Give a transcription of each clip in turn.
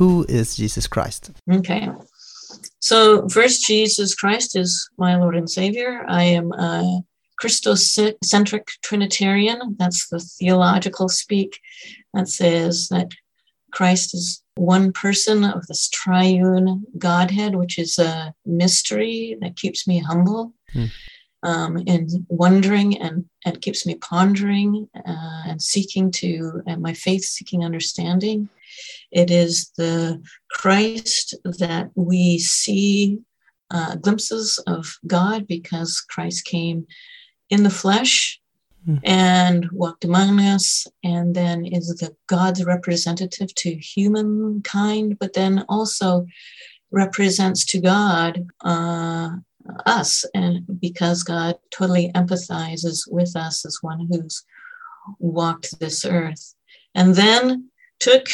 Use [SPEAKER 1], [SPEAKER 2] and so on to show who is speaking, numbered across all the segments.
[SPEAKER 1] who is Jesus Christ?
[SPEAKER 2] Okay. So, first, Jesus Christ is my Lord and Savior. I am a Christocentric Trinitarian. That's the theological speak that says that Christ is one person of this triune Godhead, which is a mystery that keeps me humble. Mm. Um, and wondering and, and keeps me pondering uh, and seeking to, and my faith seeking understanding. It is the Christ that we see uh, glimpses of God because Christ came in the flesh mm. and walked among us, and then is the God's representative to humankind, but then also represents to God uh, us, and because God totally empathizes with us as one who's walked this earth, and then took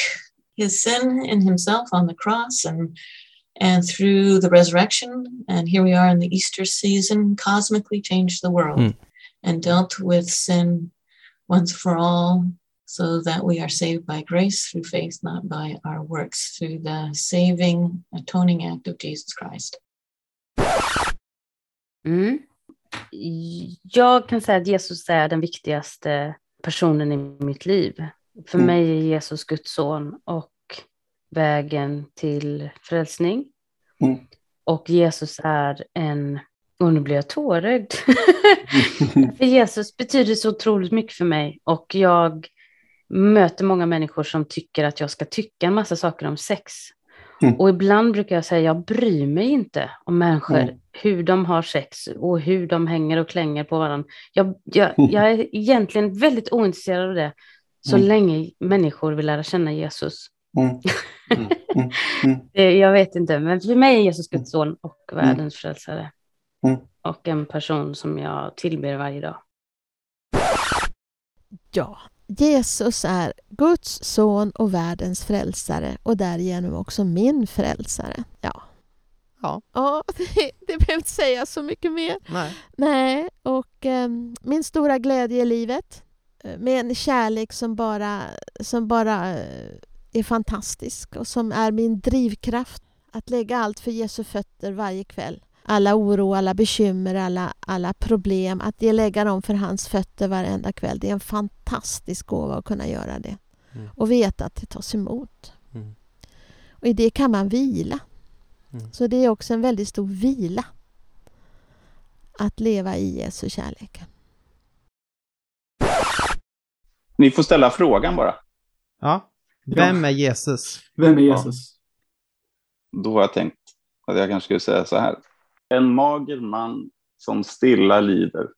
[SPEAKER 2] his sin in himself on the cross and and through the resurrection and here we are in the easter season cosmically changed the world mm. and dealt with sin once for all so that we are saved by grace through faith not by our works through the saving atoning act of jesus christ
[SPEAKER 3] mm. Jag kan säga att Jesus är den viktigaste personen i mitt liv. För mm. mig är Jesus Guds son och vägen till frälsning. Mm. Och Jesus är en, och nu blir jag tårögd. för Jesus betyder så otroligt mycket för mig och jag möter många människor som tycker att jag ska tycka en massa saker om sex. Mm. Och ibland brukar jag säga, jag bryr mig inte om människor, mm. Hur de har sex och hur de hänger och klänger på varandra. Jag, jag, jag är egentligen väldigt ointresserad av det, så mm. länge människor vill lära känna Jesus. Mm. Mm. mm. mm. jag vet inte, men för mig är Jesus Guds son och världens frälsare. Och en person som jag tillber varje dag.
[SPEAKER 4] Ja, Jesus är Guds son och världens frälsare och därigenom också min frälsare. Ja. Ja. ja det, det behöver inte säga så mycket mer.
[SPEAKER 1] Nej.
[SPEAKER 4] Nej, och eh, min stora glädje i livet Eh, med en kärlek som bara, som bara eh, är fantastisk och som är min drivkraft. Att lägga allt för Jesu fötter varje kväll. Alla oro, alla bekymmer, alla, alla problem. Att lägga dem för hans fötter varenda kväll. Det är en fantastisk gåva att kunna göra det. Mm. Och veta att det tas emot. Mm. Och i det kan man vila. Mm. Så det är också en väldigt stor vila. Att leva i Jesu kärlek.
[SPEAKER 5] Ni får ställa frågan bara.
[SPEAKER 1] Ja. Vem är Jesus?
[SPEAKER 6] Vem är Jesus?
[SPEAKER 5] Ja. Då har jag tänkt att jag kanske skulle säga så här. En mager man som stilla lider,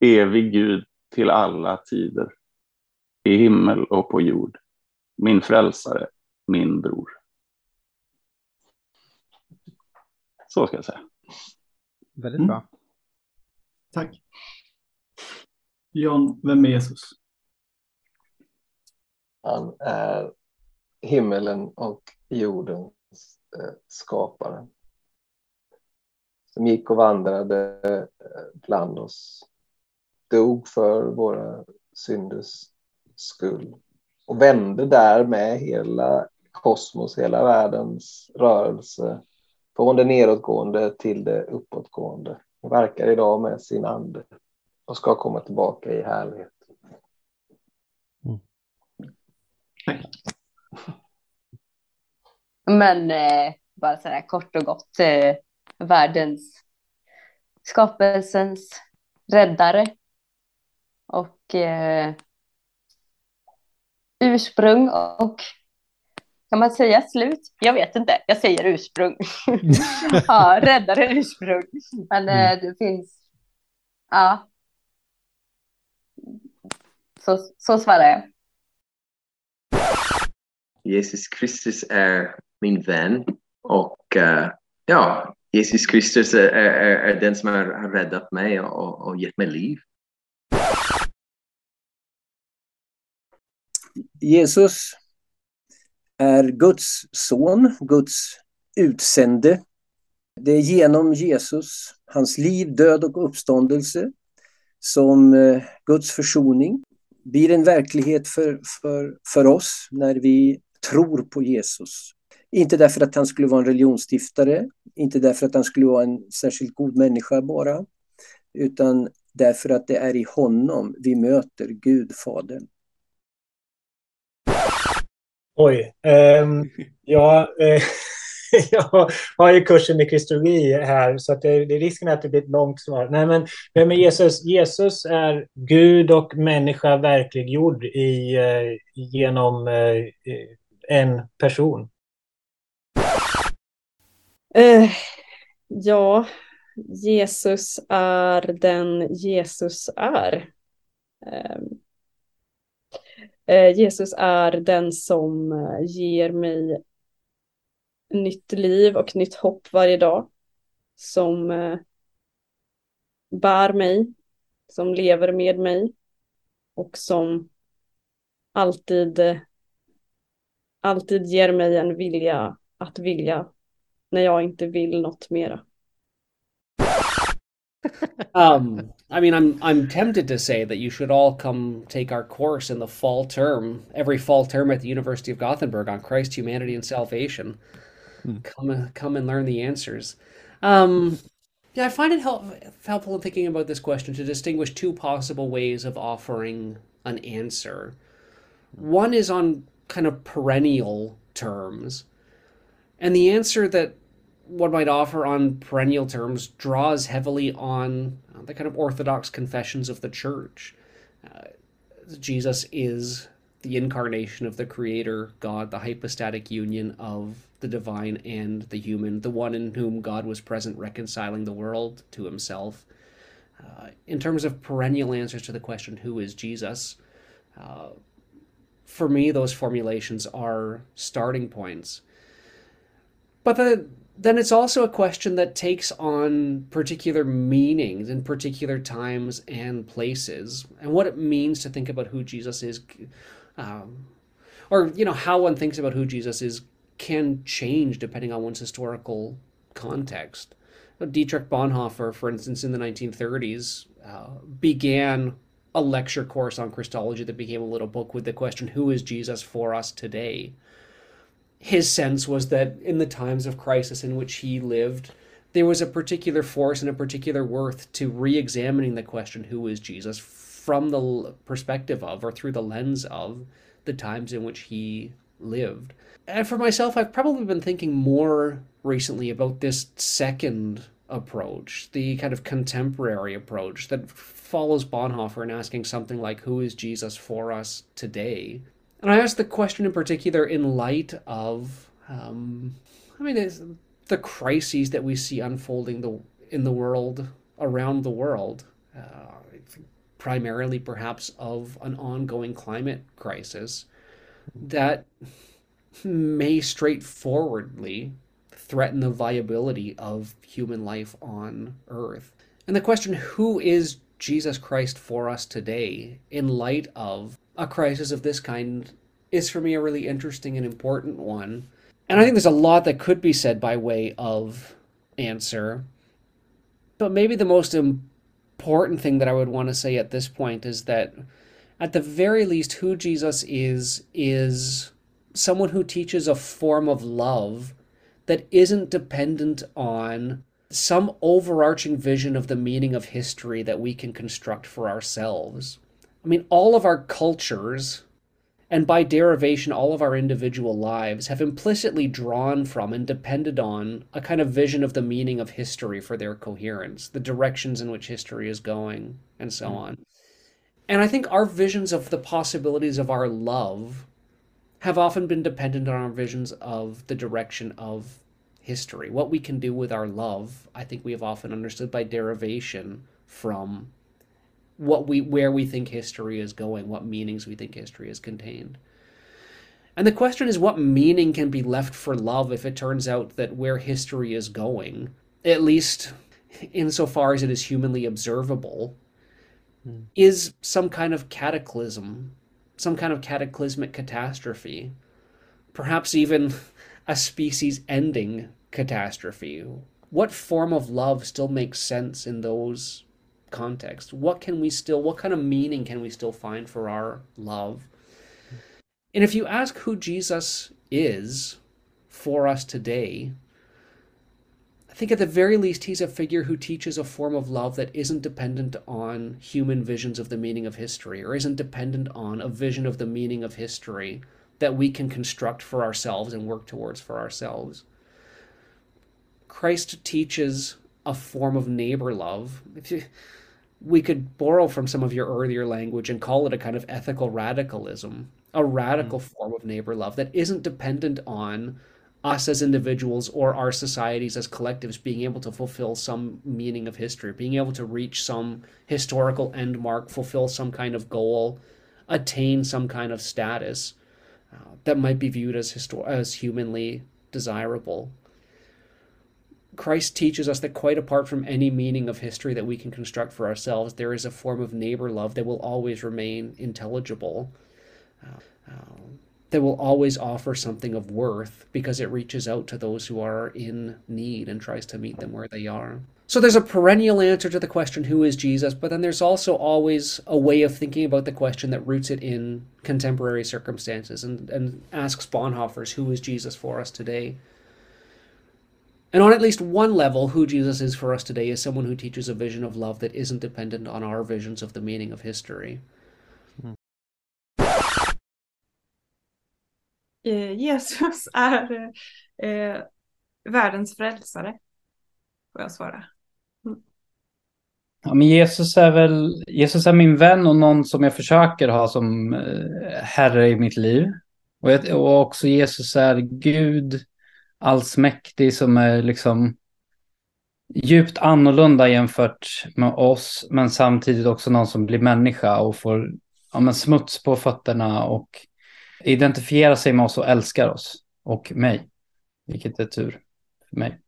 [SPEAKER 5] evig Gud till alla tider, i himmel och på jord, min frälsare, min bror. Så ska jag säga.
[SPEAKER 1] Väldigt mm. bra.
[SPEAKER 6] Tack. John, vem är Jesus?
[SPEAKER 7] Han är himmelen och jordens eh, skapare. Som gick och vandrade eh, bland oss. Dog för våra synders skull. Och vände därmed hela kosmos, hela världens rörelse. Från det nedåtgående till det uppåtgående. Och verkar idag med sin ande. Och ska komma tillbaka i härlighet. Mm.
[SPEAKER 3] Men eh, bara så här kort och gott, eh, världens skapelsens räddare och eh, ursprung och kan man säga slut? Jag vet inte, jag säger ursprung. ja, räddare ursprung. Men eh, mm. det finns, ja. Så, så svarar jag.
[SPEAKER 8] Jesus Kristus är min vän och uh, ja, Jesus Kristus är, är, är, den som har räddat mig och, och gett mig liv.
[SPEAKER 9] Jesus är Guds son, Guds utsände. Det är genom Jesus, hans liv, död och uppståndelse som eh, Guds försoning blir en verklighet för, för, för oss när vi tror på Jesus. Inte därför att han skulle vara en religionsstiftare, inte därför att han skulle vara en särskilt god människa bara, utan därför att det är i honom vi möter Gud, Fadern.
[SPEAKER 10] Oj. Um, ja, eh, jag har ju kursen i kristologi här, så att det, det, risken är att det blir ett långt svar. Nej, men vem är Jesus? Jesus är Gud och människa verkliggjord i, eh, genom eh, en person.
[SPEAKER 11] Uh, ja, Jesus är den Jesus är. Eh, Jesus är den som eh, ger mig nytt liv och nytt hopp varje dag. Som eh, bär mig, som lever med mig och som alltid, alltid ger mig en vilja att vilja när jag inte vill något mera.
[SPEAKER 12] um, I mean, I'm I'm tempted to say that you should all come take our course in the fall term, every fall term at the University of Gothenburg on Christ, humanity, and salvation. Hmm. Come come and learn the answers. Um, yeah, I find it help, helpful in thinking about this question to distinguish two possible ways of offering an answer. One is on kind of perennial terms, and the answer that one might offer on perennial terms draws heavily on the kind of orthodox confessions of the church. Uh, Jesus is the incarnation of the creator God, the hypostatic union of the divine and the human, the one in whom God was present reconciling the world to himself. Uh, in terms of perennial answers to the question, who is Jesus? Uh, for me, those formulations are starting points. But the, then it's also a question that takes on particular meanings in particular times and places, and what it means to think about who Jesus is um, or you know how one thinks about who Jesus is can change depending on one's historical context. Dietrich Bonhoeffer, for instance, in the 1930s, uh, began a lecture course on Christology that became a little book with the question, Who is Jesus for us today? His sense was that in the times of crisis in which he lived, there was a particular force and a particular worth to re examining the question, Who is Jesus? from the perspective of or through the lens of the times in which he lived. And for myself, I've probably been thinking more recently about this second approach, the kind of contemporary approach that follows Bonhoeffer in asking something like, Who is Jesus for us today? And I ask the question in particular in light of, um, I mean, the crises that we see unfolding the, in the world, around the world. Uh, primarily perhaps of an ongoing climate crisis that may straightforwardly threaten the viability of human life on earth. And the question, who is Jesus Christ for us today in light of a crisis of this kind, is for me a really interesting and important one. And I think there's a lot that could be said by way of answer. But maybe the most important thing that I would want to say at this point is that, at the very least, who Jesus is, is someone who teaches a form of love that isn't dependent on some overarching vision of the meaning of history that we can construct for ourselves. I mean, all of our cultures and by derivation, all of our individual lives have implicitly drawn from and depended on a kind of vision of the meaning of history for their coherence, the directions in which history is going, and so mm. on. And I think our visions of the possibilities of our love have often been dependent on our visions of the direction of history. What we can do with our love, I think we have often understood by derivation from what we where we think history is going, what meanings we think history is contained. And the question is what meaning can be left for love if it turns out that where history is going, at least insofar as it is humanly observable, mm. is some kind of cataclysm, some kind of cataclysmic catastrophe, perhaps even a species ending catastrophe. What form of love still makes sense in those context what can we still what kind of meaning can we still find for our love and if you ask who jesus is for us today, I think at the very least, he's a figure who teaches a form of love that isn't dependent on human visions of the meaning of history or isn't dependent on a vision of the meaning of history that we can construct for ourselves and work towards for ourselves. Christ teaches a form of neighbor love. You, we could borrow from some of your earlier language and call it a kind of ethical radicalism, a radical mm-hmm. form of neighbor love that isn't dependent on us as individuals or our societies as collectives being able to fulfill some meaning of history, being able to reach some historical end mark, fulfill some kind of goal, attain some kind of status uh, that might be viewed as histor- as humanly desirable. Christ teaches us that quite apart from any meaning of history that we can construct for ourselves, there is a form of neighbor love that will always remain intelligible. Uh, uh, that will always offer something of worth because it reaches out to those who are in need and tries to meet them where they are. So there's a perennial answer to the question, who is Jesus? But then there's also always a way of thinking about the question that roots it in contemporary circumstances and, and asks Bonhoeffers, who is Jesus for us today? And on at least one level, who Jesus is for us today is someone who teaches a vision of love that isn't dependent on our visions of the meaning of history.
[SPEAKER 11] Eh, Jesus är eh, världens frälsare, får jag svara.
[SPEAKER 13] Mm. Ja, men Jesus är väl Jesus är min vän och någon som jag försöker ha som eh, herre i mitt liv. Och, jag, och också Jesus är Gud allsmäktig som är liksom djupt annorlunda jämfört med oss, men samtidigt också någon som blir människa och får ja, men smuts på fötterna och identifierar sig med oss och älskar oss och mig, vilket är tur för mig.